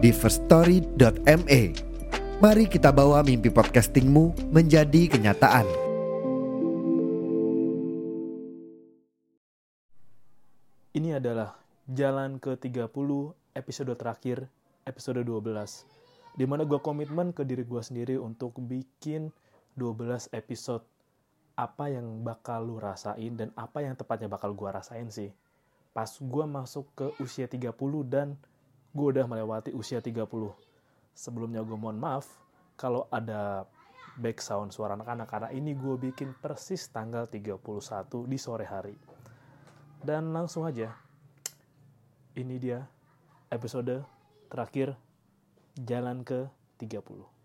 di firststory.me. Mari kita bawa mimpi podcastingmu menjadi kenyataan. Ini adalah jalan ke-30 episode terakhir, episode 12. Di mana gue komitmen ke diri gue sendiri untuk bikin 12 episode. Apa yang bakal lu rasain dan apa yang tepatnya bakal gue rasain sih. Pas gue masuk ke usia 30 dan gue udah melewati usia 30. Sebelumnya gue mohon maaf kalau ada back sound suara anak-anak karena ini gue bikin persis tanggal 31 di sore hari. Dan langsung aja, ini dia episode terakhir Jalan ke 30.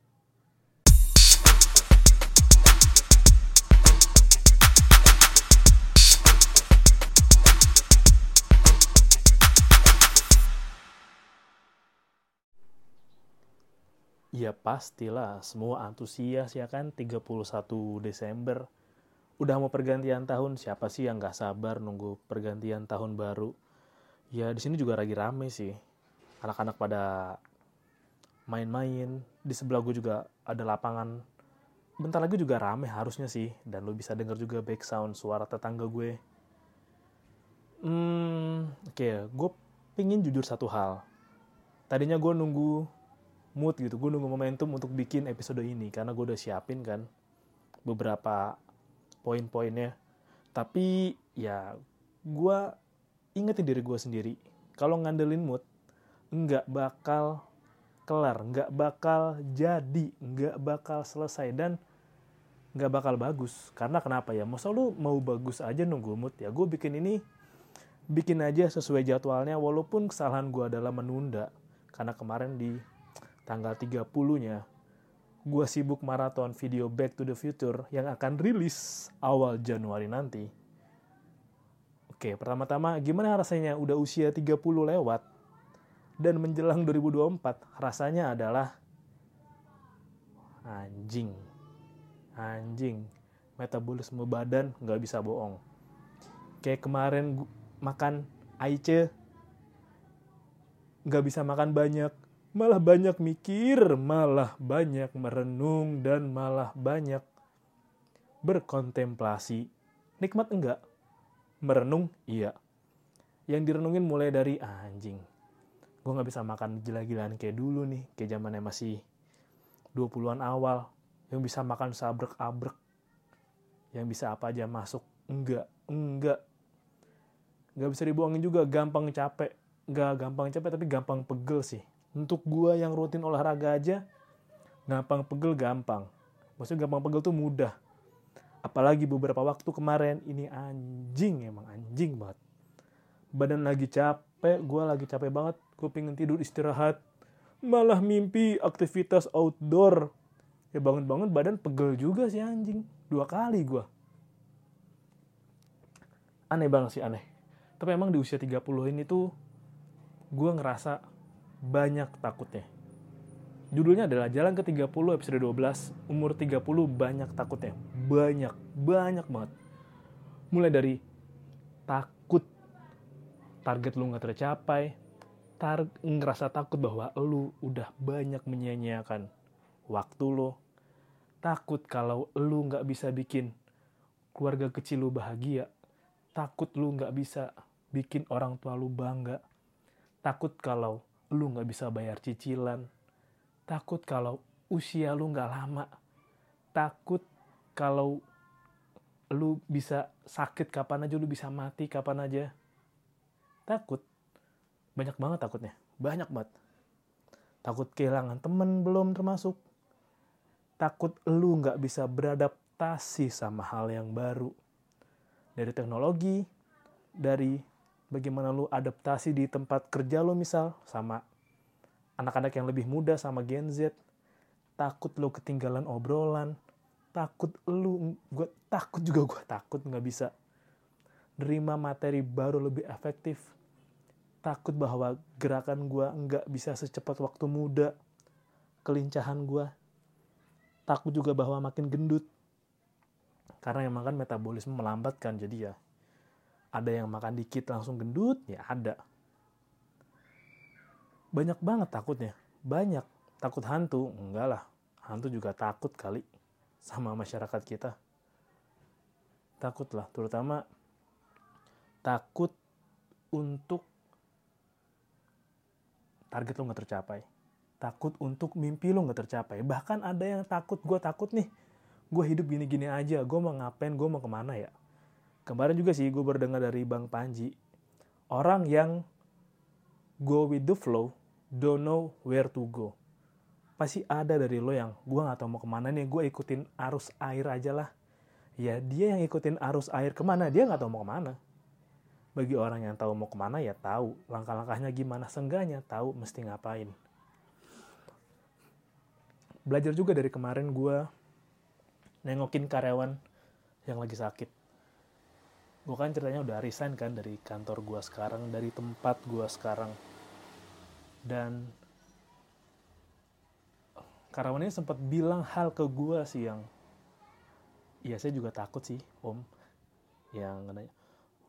Ya pastilah, semua antusias ya kan 31 Desember. Udah mau pergantian tahun, siapa sih yang gak sabar nunggu pergantian tahun baru? Ya di sini juga lagi rame sih. Anak-anak pada main-main. Di sebelah gue juga ada lapangan. Bentar lagi juga rame harusnya sih. Dan lo bisa denger juga back sound suara tetangga gue. Hmm, oke okay, gue pingin jujur satu hal. Tadinya gue nunggu mood gitu. Gue nunggu momentum untuk bikin episode ini karena gue udah siapin kan beberapa poin-poinnya. Tapi ya gue ingetin diri gue sendiri. Kalau ngandelin mood nggak bakal kelar nggak bakal jadi nggak bakal selesai dan nggak bakal bagus. Karena kenapa ya? Masa lu mau bagus aja nunggu mood? Ya gue bikin ini bikin aja sesuai jadwalnya walaupun kesalahan gue adalah menunda. Karena kemarin di tanggal 30-nya, gue sibuk maraton video Back to the Future yang akan rilis awal Januari nanti. Oke, pertama-tama gimana rasanya udah usia 30 lewat dan menjelang 2024 rasanya adalah anjing. Anjing. Metabolisme badan nggak bisa bohong. Kayak kemarin makan Aice nggak bisa makan banyak malah banyak mikir, malah banyak merenung, dan malah banyak berkontemplasi. Nikmat enggak? Merenung? Iya. Yang direnungin mulai dari anjing. Gue gak bisa makan gila-gilaan kayak dulu nih, kayak zamannya masih 20-an awal. Yang bisa makan sabrek-abrek. Yang bisa apa aja masuk. Enggak, enggak. Gak bisa dibuangin juga, gampang capek. Gak gampang capek, tapi gampang pegel sih untuk gua yang rutin olahraga aja, gampang pegel gampang. Maksudnya gampang pegel tuh mudah. Apalagi beberapa waktu kemarin, ini anjing emang anjing banget. Badan lagi capek, gua lagi capek banget. Gue pengen tidur istirahat. Malah mimpi aktivitas outdoor. Ya bangun-bangun badan pegel juga sih anjing. Dua kali gua. Aneh banget sih aneh. Tapi emang di usia 30 ini tuh gue ngerasa banyak takutnya. Judulnya adalah Jalan ke-30 episode 12, umur 30 banyak takutnya. Banyak, banyak banget. Mulai dari takut target lu gak tercapai, tar ngerasa takut bahwa lu udah banyak menyia-nyiakan waktu lo, takut kalau lu gak bisa bikin keluarga kecil lu bahagia, takut lu gak bisa bikin orang tua lu bangga, takut kalau lu nggak bisa bayar cicilan, takut kalau usia lu nggak lama, takut kalau lu bisa sakit kapan aja, lu bisa mati kapan aja. Takut. Banyak banget takutnya. Banyak banget. Takut kehilangan temen belum termasuk. Takut lu nggak bisa beradaptasi sama hal yang baru. Dari teknologi, dari bagaimana lu adaptasi di tempat kerja lu misal sama anak-anak yang lebih muda sama Gen Z. Takut lo ketinggalan obrolan. Takut lu gue takut juga gue takut nggak bisa nerima materi baru lebih efektif. Takut bahwa gerakan gue nggak bisa secepat waktu muda. Kelincahan gue takut juga bahwa makin gendut. Karena emang kan metabolisme melambat kan jadi ya ada yang makan dikit langsung gendut ya ada. Banyak banget takutnya. Banyak. Takut hantu? Enggak lah. Hantu juga takut kali sama masyarakat kita. Takut lah terutama takut untuk target lo nggak tercapai. Takut untuk mimpi lo nggak tercapai. Bahkan ada yang takut gue takut nih. Gue hidup gini-gini aja gue mau ngapain gue mau ke mana ya kemarin juga sih gue berdengar dari bang Panji orang yang go with the flow don't know where to go. Pasti ada dari lo yang gue nggak tahu mau ke mana nih gue ikutin arus air aja lah. Ya dia yang ikutin arus air ke mana? Dia nggak tahu mau ke mana. Bagi orang yang tahu mau ke mana ya tahu langkah-langkahnya gimana sengganya tahu mesti ngapain. Belajar juga dari kemarin gue nengokin karyawan yang lagi sakit gue kan ceritanya udah resign kan dari kantor gue sekarang dari tempat gue sekarang. Dan karyawan sempat bilang hal ke gue sih yang iya saya juga takut sih om. Yang nanya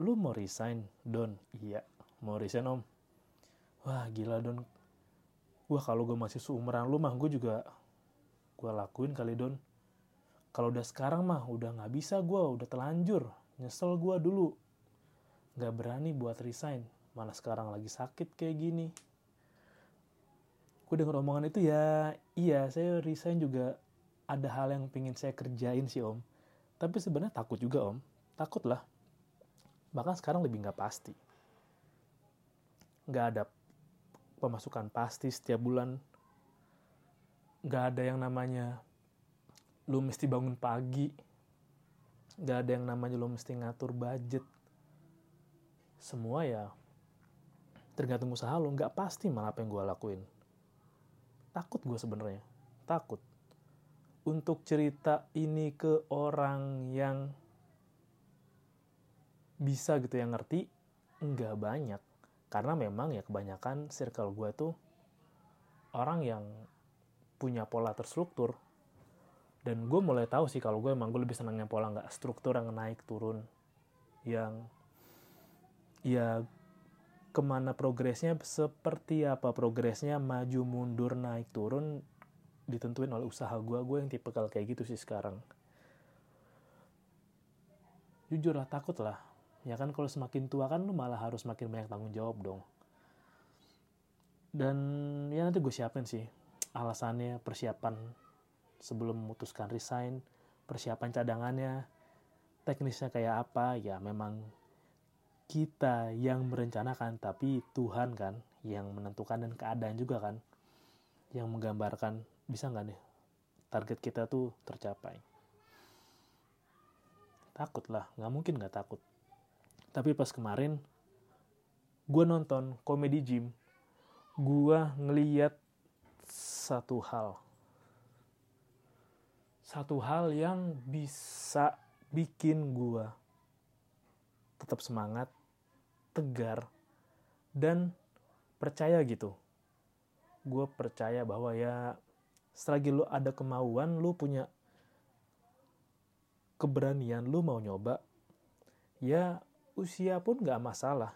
lu mau resign don? Iya mau resign om. Wah gila don. Wah kalau gue masih seumuran lu mah gue juga gue lakuin kali don. Kalau udah sekarang mah udah nggak bisa gue udah telanjur nyesel gue dulu. Nggak berani buat resign. Malah sekarang lagi sakit kayak gini. Gue denger omongan itu ya iya saya resign juga ada hal yang pengen saya kerjain sih om. Tapi sebenarnya takut juga om. Takut lah bahkan sekarang lebih nggak pasti. Nggak ada pemasukan pasti setiap bulan. Nggak ada yang namanya lu mesti bangun pagi nggak ada yang namanya lu mesti ngatur budget. Semua ya tergantung usaha lu nggak pasti malah apa yang gue lakuin. Takut gue sebenarnya. Takut. Untuk cerita ini ke orang yang bisa gitu yang ngerti nggak banyak. Karena memang ya kebanyakan circle gue tuh orang yang punya pola terstruktur dan gue mulai tahu sih kalau gue emang gue lebih senangnya pola nggak struktur yang naik turun yang ya ke mana progresnya, seperti apa progresnya, maju mundur naik turun ditentuin oleh usaha gue. Gue yang tipe kayak gitu sih sekarang. Jujur lah takut lah. Ya kan kalau semakin tua kan lu malah harus makin banyak tanggung jawab dong. Dan ya nanti gue siapin sih alasannya persiapan sebelum memutuskan resign, persiapan cadangannya, teknisnya kayak apa, ya memang kita yang merencanakan tapi Tuhan kan yang menentukan dan keadaan juga kan yang menggambarkan. Bisa nggak nih target kita tuh tercapai? Takut lah nggak mungkin nggak takut. Tapi pas kemarin gue nonton komedi gym gue ngeliat satu hal satu hal yang bisa bikin gue tetap semangat, tegar, dan percaya gitu. Gue percaya bahwa ya selagi lu ada kemauan, lu punya keberanian, lu mau nyoba, ya usia pun gak masalah.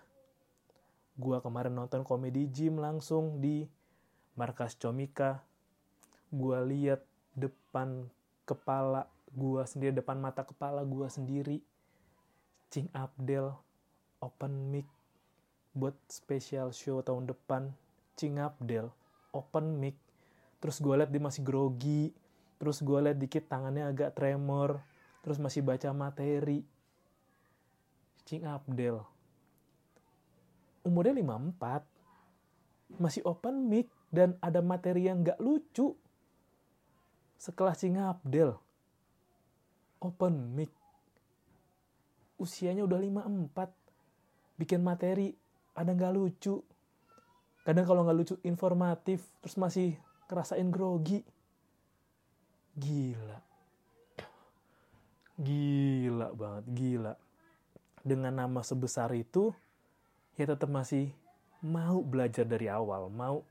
Gue kemarin nonton komedi gym langsung di markas Comika. Gue lihat depan kepala gue sendiri, depan mata kepala gue sendiri. Cing Abdel open mic buat special show tahun depan. Cing Abdel open mic. Terus gue liat dia masih grogi. Terus gue liat dikit tangannya agak tremor. Terus masih baca materi. Cing Abdel umurnya 54 masih open mic dan ada materi yang gak lucu sekelas Cing Abdel. Open mic. Usianya udah 54 bikin materi ada nggak lucu? Kadang kalau nggak lucu informatif terus masih kerasain grogi. Gila. Gila banget gila. Dengan nama sebesar itu ya tetap masih mau belajar dari awal. Mau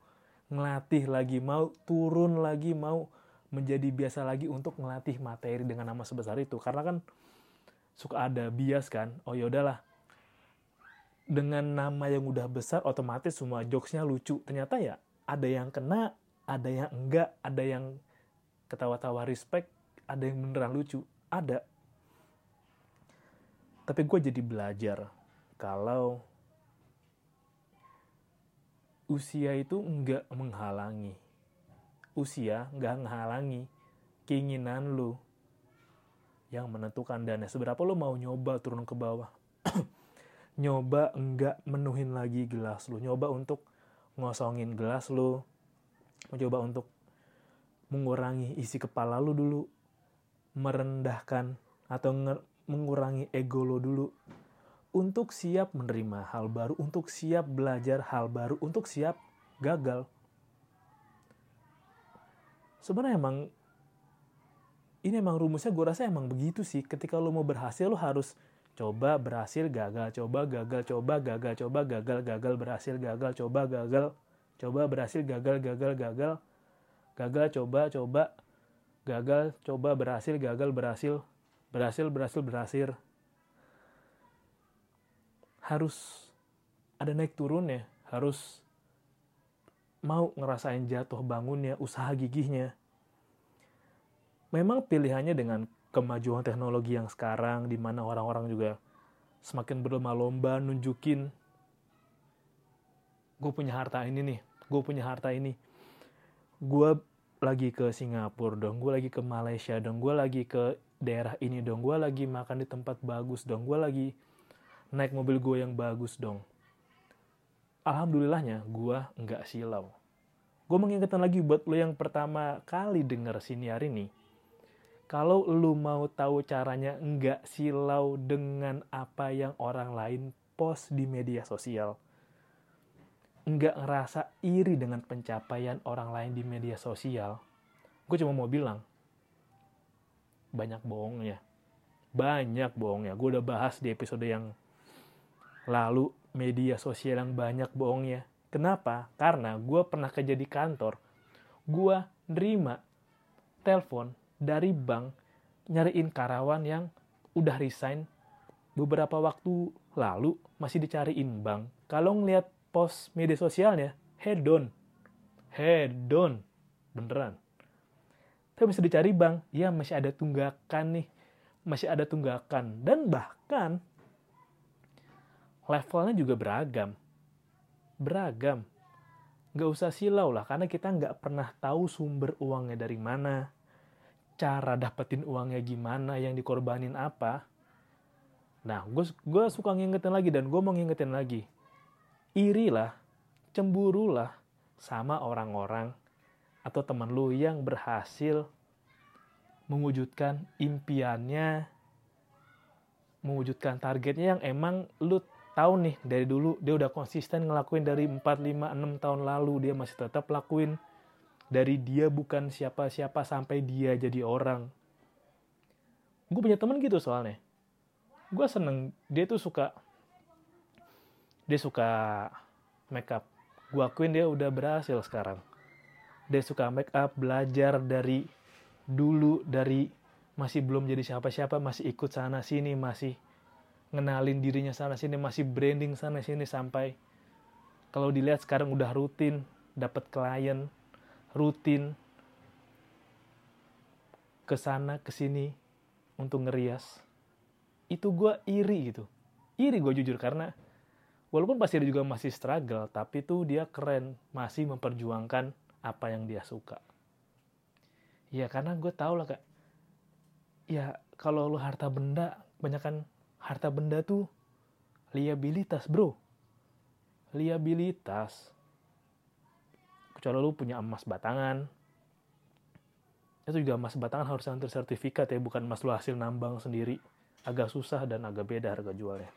ngelatih lagi mau turun lagi mau menjadi biasa lagi untuk ngelatih materi dengan nama sebesar itu. Karena kan suka ada bias kan oh ya udahlah. Dengan nama yang udah besar otomatis semua jokesnya lucu. Ternyata ya ada yang kena ada yang enggak ada yang ketawa-tawa respect ada yang beneran lucu. Ada. Tapi gue jadi belajar kalau usia itu enggak menghalangi usia enggak menghalangi keinginan lu yang menentukan dan seberapa lu mau nyoba turun ke bawah. Nyoba enggak menuhin lagi gelas lu. Nyoba untuk ngosongin gelas lu. Mencoba untuk mengurangi isi kepala lu dulu. Merendahkan atau mengurangi ego lo dulu. Untuk siap menerima hal baru, untuk siap belajar hal baru, untuk siap gagal. Sebenarnya emang ini emang rumusnya gue rasa emang begitu sih. Ketika lo mau berhasil lo harus coba berhasil gagal, coba gagal, coba gagal, coba gagal, gagal berhasil, gagal, coba gagal, coba berhasil, gagal, gagal, gagal, gagal, coba, coba, gagal, coba berhasil, gagal, berhasil, berhasil berhasil berhasil harus ada naik turun ya harus mau ngerasain jatuh bangunnya usaha gigihnya. Memang pilihannya dengan kemajuan teknologi yang sekarang di mana orang-orang juga semakin berlomba-lomba nunjukin gue punya harta ini nih gue punya harta ini. Gue lagi ke Singapura dong gue lagi ke Malaysia dong gue lagi ke daerah ini dong gue lagi makan di tempat bagus dong gue lagi naik mobil gue yang bagus dong alhamdulillahnya gue nggak silau gue mengingatkan lagi buat lo yang pertama kali denger siniar ini kalau lo mau tahu caranya nggak silau dengan apa yang orang lain post di media sosial nggak ngerasa iri dengan pencapaian orang lain di media sosial gue cuma mau bilang banyak bohongnya. Banyak bohongnya. Gue udah bahas di episode yang lalu media sosial yang banyak bohongnya. Kenapa? Karena gue pernah kerja di kantor. Gue nerima telepon dari bank nyariin karyawan yang udah resign beberapa waktu lalu masih dicariin bank. Kalau ngeliat post media sosialnya, head on. Head on. Beneran tapi bisa dicari bang, ya masih ada tunggakan nih, masih ada tunggakan. Dan bahkan levelnya juga beragam. Beragam. Gak usah silau lah, karena kita nggak pernah tahu sumber uangnya dari mana, cara dapetin uangnya gimana, yang dikorbanin apa. Nah, gue suka ngingetin lagi dan gue mau ngingetin lagi. Irilah, cemburulah sama orang-orang atau teman lu yang berhasil mewujudkan impiannya, mewujudkan targetnya yang emang lu tahu nih dari dulu dia udah konsisten ngelakuin dari 4, 5, 6 tahun lalu dia masih tetap lakuin dari dia bukan siapa-siapa sampai dia jadi orang. Gue punya temen gitu soalnya. Gue seneng, dia tuh suka, dia suka makeup. Gue akuin dia udah berhasil sekarang dia suka make up belajar dari dulu dari masih belum jadi siapa-siapa masih ikut sana sini masih ngenalin dirinya sana sini masih branding sana sini sampai kalau dilihat sekarang udah rutin dapat klien rutin ke sana ke sini untuk ngerias. Itu gue iri gitu. Iri gue jujur karena walaupun pasti dia juga masih struggle tapi tuh dia keren masih memperjuangkan apa yang dia suka. Ya karena gue tau lah kak, ya kalau lu harta benda, kebanyakan harta benda tuh liabilitas bro. Liabilitas. Kecuali lu punya emas batangan, itu juga emas batangan harus yang tersertifikat ya, bukan emas lu hasil nambang sendiri. Agak susah dan agak beda harga jualnya.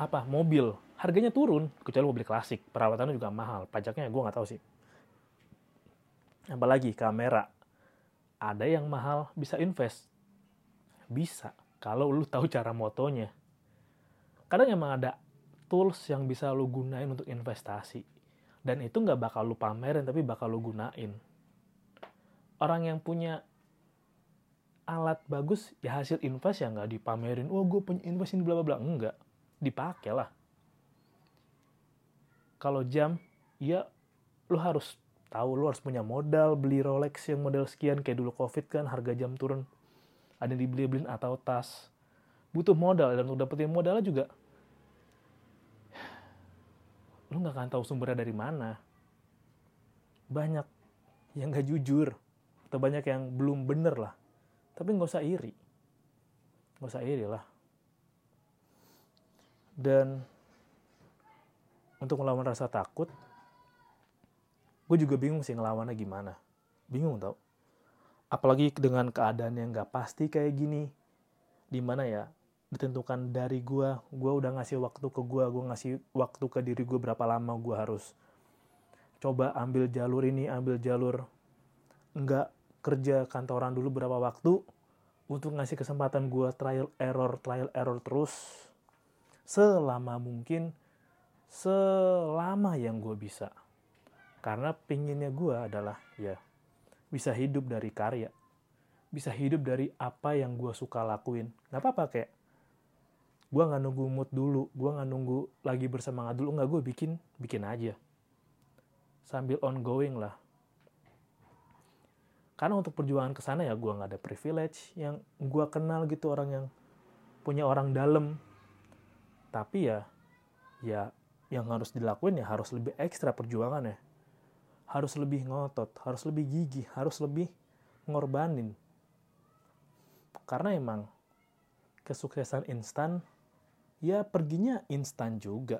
apa mobil harganya turun kecuali mobil klasik perawatannya juga mahal pajaknya gue nggak tahu sih apalagi kamera ada yang mahal bisa invest bisa kalau lu tahu cara motonya. Kadang emang ada tools yang bisa lu gunain untuk investasi. Dan itu nggak bakal lu pamerin tapi bakal lu gunain. Orang yang punya alat bagus ya hasil invest ya nggak dipamerin. Oh gue punya invest ini bla enggak dipakai lah. Kalau jam ya lu harus tahu lu harus punya modal beli Rolex yang model sekian kayak dulu covid kan harga jam turun ada yang dibeli beliin atau tas. Butuh modal dan untuk dapetin modalnya juga lu nggak akan tahu sumbernya dari mana. Banyak yang nggak jujur atau banyak yang belum bener lah. Tapi nggak usah iri. Nggak usah iri lah. Dan untuk melawan rasa takut gue juga bingung sih ngelawannya gimana. Bingung tau apalagi dengan keadaan yang gak pasti kayak gini di mana ya ditentukan dari gue gue udah ngasih waktu ke gue gue ngasih waktu ke diri gue berapa lama gue harus coba ambil jalur ini ambil jalur nggak kerja kantoran dulu berapa waktu untuk ngasih kesempatan gue trial error trial error terus. Selama mungkin selama yang gue bisa. Karena pinginnya gue adalah ya bisa hidup dari karya bisa hidup dari apa yang gue suka lakuin. Nggak apa-apa kayak gue nggak nunggu mood dulu gue nggak nunggu lagi bersemangat dulu nggak gue bikin bikin aja. Sambil ongoing lah. Karena untuk perjuangan ke sana ya gue nggak ada privilege yang gue kenal gitu orang yang punya orang dalam. Tapi ya ya yang harus dilakuin ya harus lebih ekstra perjuangan ya harus lebih ngotot harus lebih gigih harus lebih ngorbanin. Karena emang kesuksesan instan ya perginya instan juga.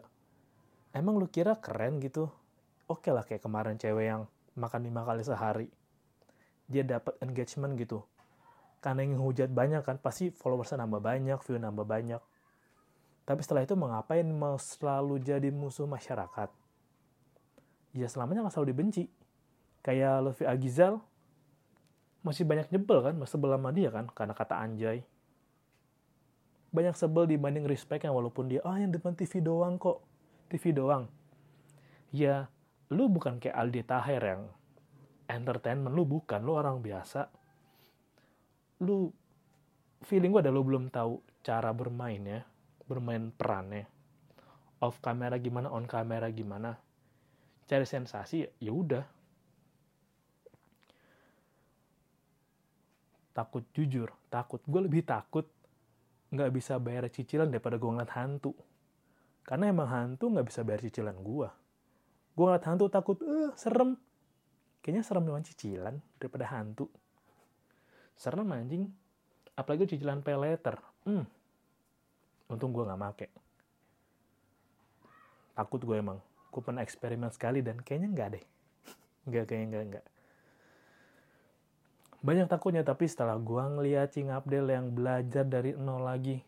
Emang lu kira keren gitu? Oke lah kayak kemarin cewek yang makan lima kali sehari. Dia dapat engagement gitu. Karena yang hujat banyak kan pasti followersnya nambah banyak view nambah banyak. Tapi setelah itu mengapain mau selalu jadi musuh masyarakat? Ya selamanya nggak selalu dibenci. Kayak Luffy Agizal, masih banyak nyebel kan, masih sebel sama dia kan, karena kata anjay. Banyak sebel dibanding respect yang walaupun dia, oh yang depan TV doang kok, TV doang. Ya, lu bukan kayak Aldi Taher yang entertainment, lu bukan, lu orang biasa. Lu, feeling gue ada lu belum tahu cara bermain ya bermain perannya off kamera gimana on kamera gimana cari sensasi ya udah. Takut jujur takut. Gue lebih takut nggak bisa bayar cicilan daripada gue ngeliat hantu. Karena emang hantu nggak bisa bayar cicilan gue gue ngeliat hantu takut eh serem. Kayaknya serem dengan cicilan daripada hantu. Serem anjing. Apalagi cicilan pay letter hmm. Untung gue nggak make. Takut gue emang gue pernah eksperimen sekali dan kayaknya nggak deh. Nggak kayaknya nggak nggak. Banyak takutnya tapi setelah gue ngeliat Cing Abdel yang belajar dari nol lagi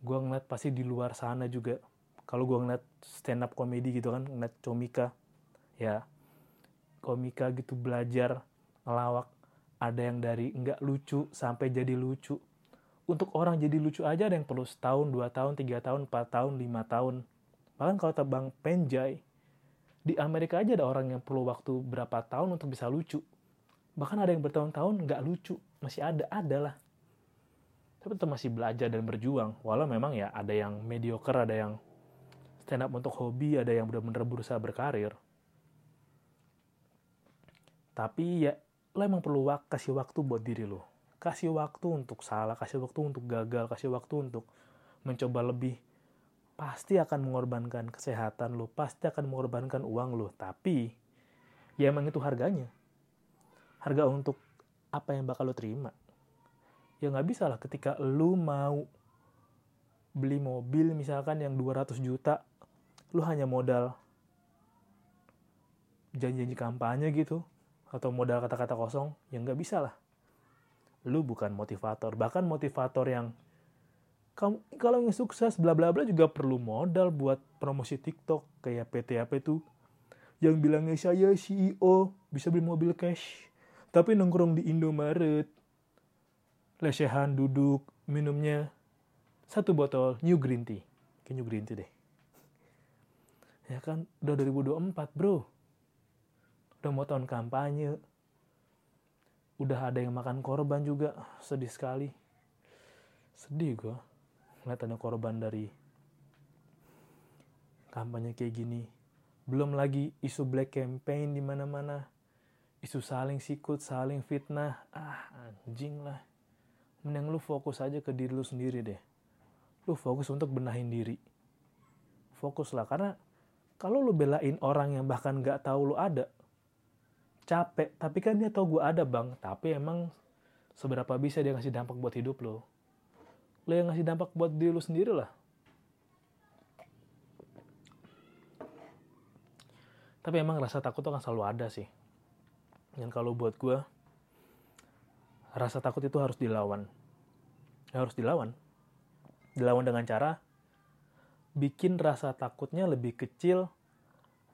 gue ngeliat pasti di luar sana juga. Kalau gue ngeliat stand up comedy gitu kan ngeliat komika ya. Komika gitu belajar ngelawak. Ada yang dari nggak lucu sampai jadi lucu. Untuk orang jadi lucu aja ada yang perlu setahun, dua tahun, tiga tahun, empat tahun, lima tahun. Bahkan kalau tebang penjai, di Amerika aja ada orang yang perlu waktu berapa tahun untuk bisa lucu. Bahkan ada yang bertahun-tahun nggak lucu, masih ada, ada lah. Tapi tetap masih belajar dan berjuang. Walau memang ya ada yang mediocre, ada yang stand up untuk hobi, ada yang benar-benar berusaha berkarir. Tapi ya lo emang perlu kasih waktu buat diri lo kasih waktu untuk salah, kasih waktu untuk gagal, kasih waktu untuk mencoba lebih. Pasti akan mengorbankan kesehatan lo, pasti akan mengorbankan uang lo. Tapi, ya emang itu harganya. Harga untuk apa yang bakal lo terima. Ya nggak bisa lah ketika lo mau beli mobil misalkan yang 200 juta, lo hanya modal janji-janji kampanye gitu, atau modal kata-kata kosong, ya nggak bisa lah lu bukan motivator. Bahkan motivator yang kamu kalau ingin sukses bla bla bla juga perlu modal buat promosi TikTok. Kayak PT apa itu? Yang bilangnya saya CEO bisa beli mobil cash. Tapi nongkrong di Indomaret lesehan duduk minumnya satu botol new green tea. Kayak new green tea deh. Ya kan? Udah 2024 bro. Udah mau tahun kampanye. Udah ada yang makan korban juga. Sedih sekali. Sedih gue ngeliat ada korban dari kampanye kayak gini. Belum lagi isu black campaign di mana-mana. Isu saling sikut saling fitnah. Ah anjing lah. Mending lu fokus aja ke diri lu sendiri deh. Lu fokus untuk benahin diri. Fokus lah karena kalau lu belain orang yang bahkan gak tahu lu ada capek. Tapi kan dia tahu gue ada bang. Tapi emang seberapa bisa dia ngasih dampak buat hidup lo lo yang ngasih dampak buat diri lo sendiri lah. Tapi emang rasa takut tuh kan selalu ada sih. Dan kalau buat gue rasa takut itu harus dilawan. Harus dilawan. Dilawan dengan cara bikin rasa takutnya lebih kecil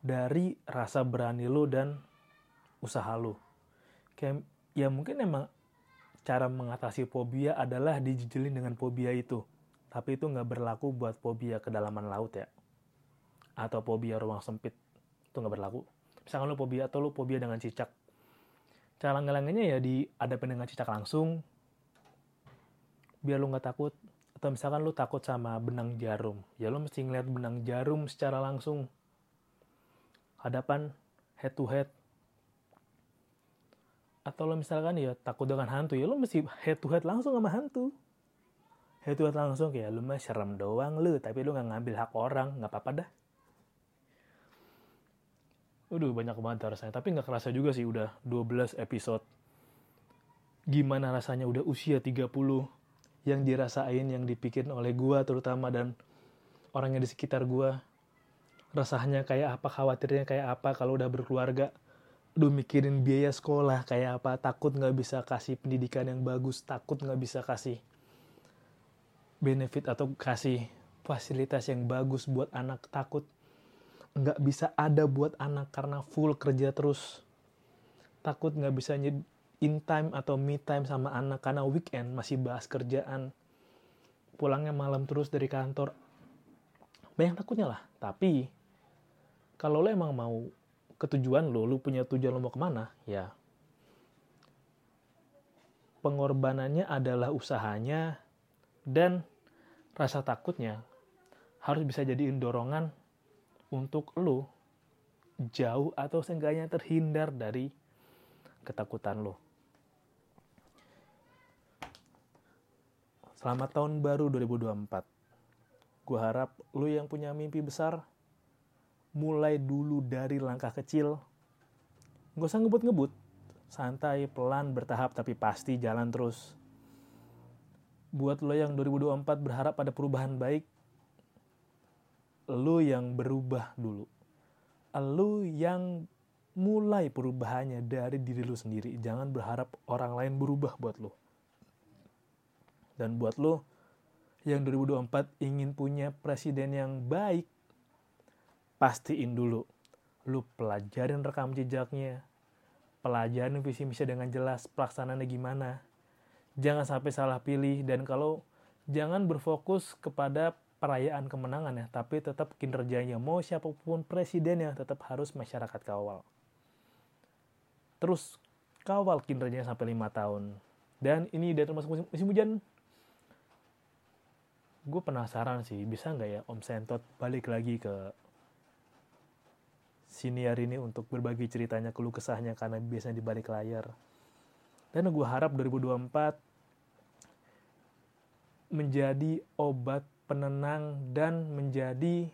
dari rasa berani lo dan usaha lo. Kayak ya mungkin emang cara mengatasi fobia adalah dijijelin dengan fobia itu. Tapi itu nggak berlaku buat fobia kedalaman laut ya. Atau fobia ruang sempit. Itu nggak berlaku. Misalkan lo fobia atau lo fobia dengan cicak. Cara ngelanginnya ya dihadapin dengan cicak langsung. Biar lo nggak takut. Atau misalkan lo takut sama benang jarum. Ya lo mesti ngeliat benang jarum secara langsung. Hadapan head to head atau lo misalkan ya takut dengan hantu ya lo mesti head to head langsung sama hantu. Head to head langsung kayak lo mah serem doang lo tapi lo nggak ngambil hak orang nggak apa-apa dah. Udah banyak banget rasanya. Tapi nggak kerasa juga sih udah 12 episode. Gimana rasanya udah usia 30 yang dirasain yang dipikirin oleh gua terutama dan orang yang di sekitar gua. Rasanya kayak apa khawatirnya kayak apa kalau udah berkeluarga Aduh mikirin biaya sekolah kayak apa, takut nggak bisa kasih pendidikan yang bagus, takut nggak bisa kasih benefit atau kasih fasilitas yang bagus buat anak, takut nggak bisa ada buat anak karena full kerja terus, takut nggak bisa in time atau me time sama anak karena weekend masih bahas kerjaan, pulangnya malam terus dari kantor, banyak takutnya lah. Tapi kalau lo emang mau ketujuan lo, lo punya tujuan lo mau ke mana, ya pengorbanannya adalah usahanya dan rasa takutnya harus bisa jadiin dorongan untuk lo jauh atau seenggaknya terhindar dari ketakutan lo. Selamat tahun baru 2024. Gue harap lo yang punya mimpi besar mulai dulu dari langkah kecil. Gak usah ngebut-ngebut. Santai, pelan, bertahap, tapi pasti jalan terus. Buat lo yang 2024 berharap pada perubahan baik, lo yang berubah dulu. Lo yang mulai perubahannya dari diri lo sendiri. Jangan berharap orang lain berubah buat lo. Dan buat lo yang 2024 ingin punya presiden yang baik, pastiin dulu. Lu pelajarin rekam jejaknya. Pelajarin visi misi dengan jelas pelaksanaannya gimana. Jangan sampai salah pilih dan kalau jangan berfokus kepada perayaan kemenangan ya tapi tetap kinerjanya mau siapa pun presidennya tetap harus masyarakat kawal. Terus kawal kinerjanya sampai lima tahun. Dan ini dari termasuk musim, musim hujan. Gue penasaran sih bisa nggak ya Om Sentot balik lagi ke siniar ini untuk berbagi ceritanya keluh kesahnya karena biasanya di balik layar. Dan gue harap 2024 menjadi obat penenang dan menjadi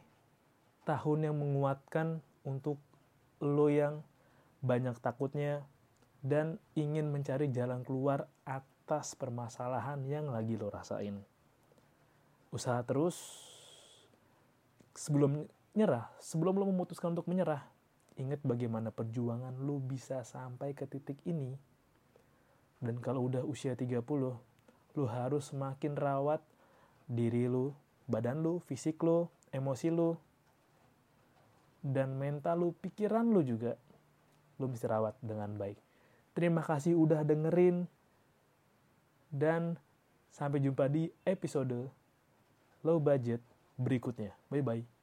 tahun yang menguatkan untuk lo yang banyak takutnya dan ingin mencari jalan keluar atas permasalahan yang lagi lo rasain. Usaha terus sebelum nyerah, sebelum lo memutuskan untuk menyerah, ingat bagaimana perjuangan lo bisa sampai ke titik ini. Dan kalau udah usia 30, lo harus semakin rawat diri lu, badan lu, fisik lu, emosi lu, dan mental lu, pikiran lu juga, lu mesti rawat dengan baik. Terima kasih udah dengerin, dan sampai jumpa di episode low budget berikutnya. Bye-bye.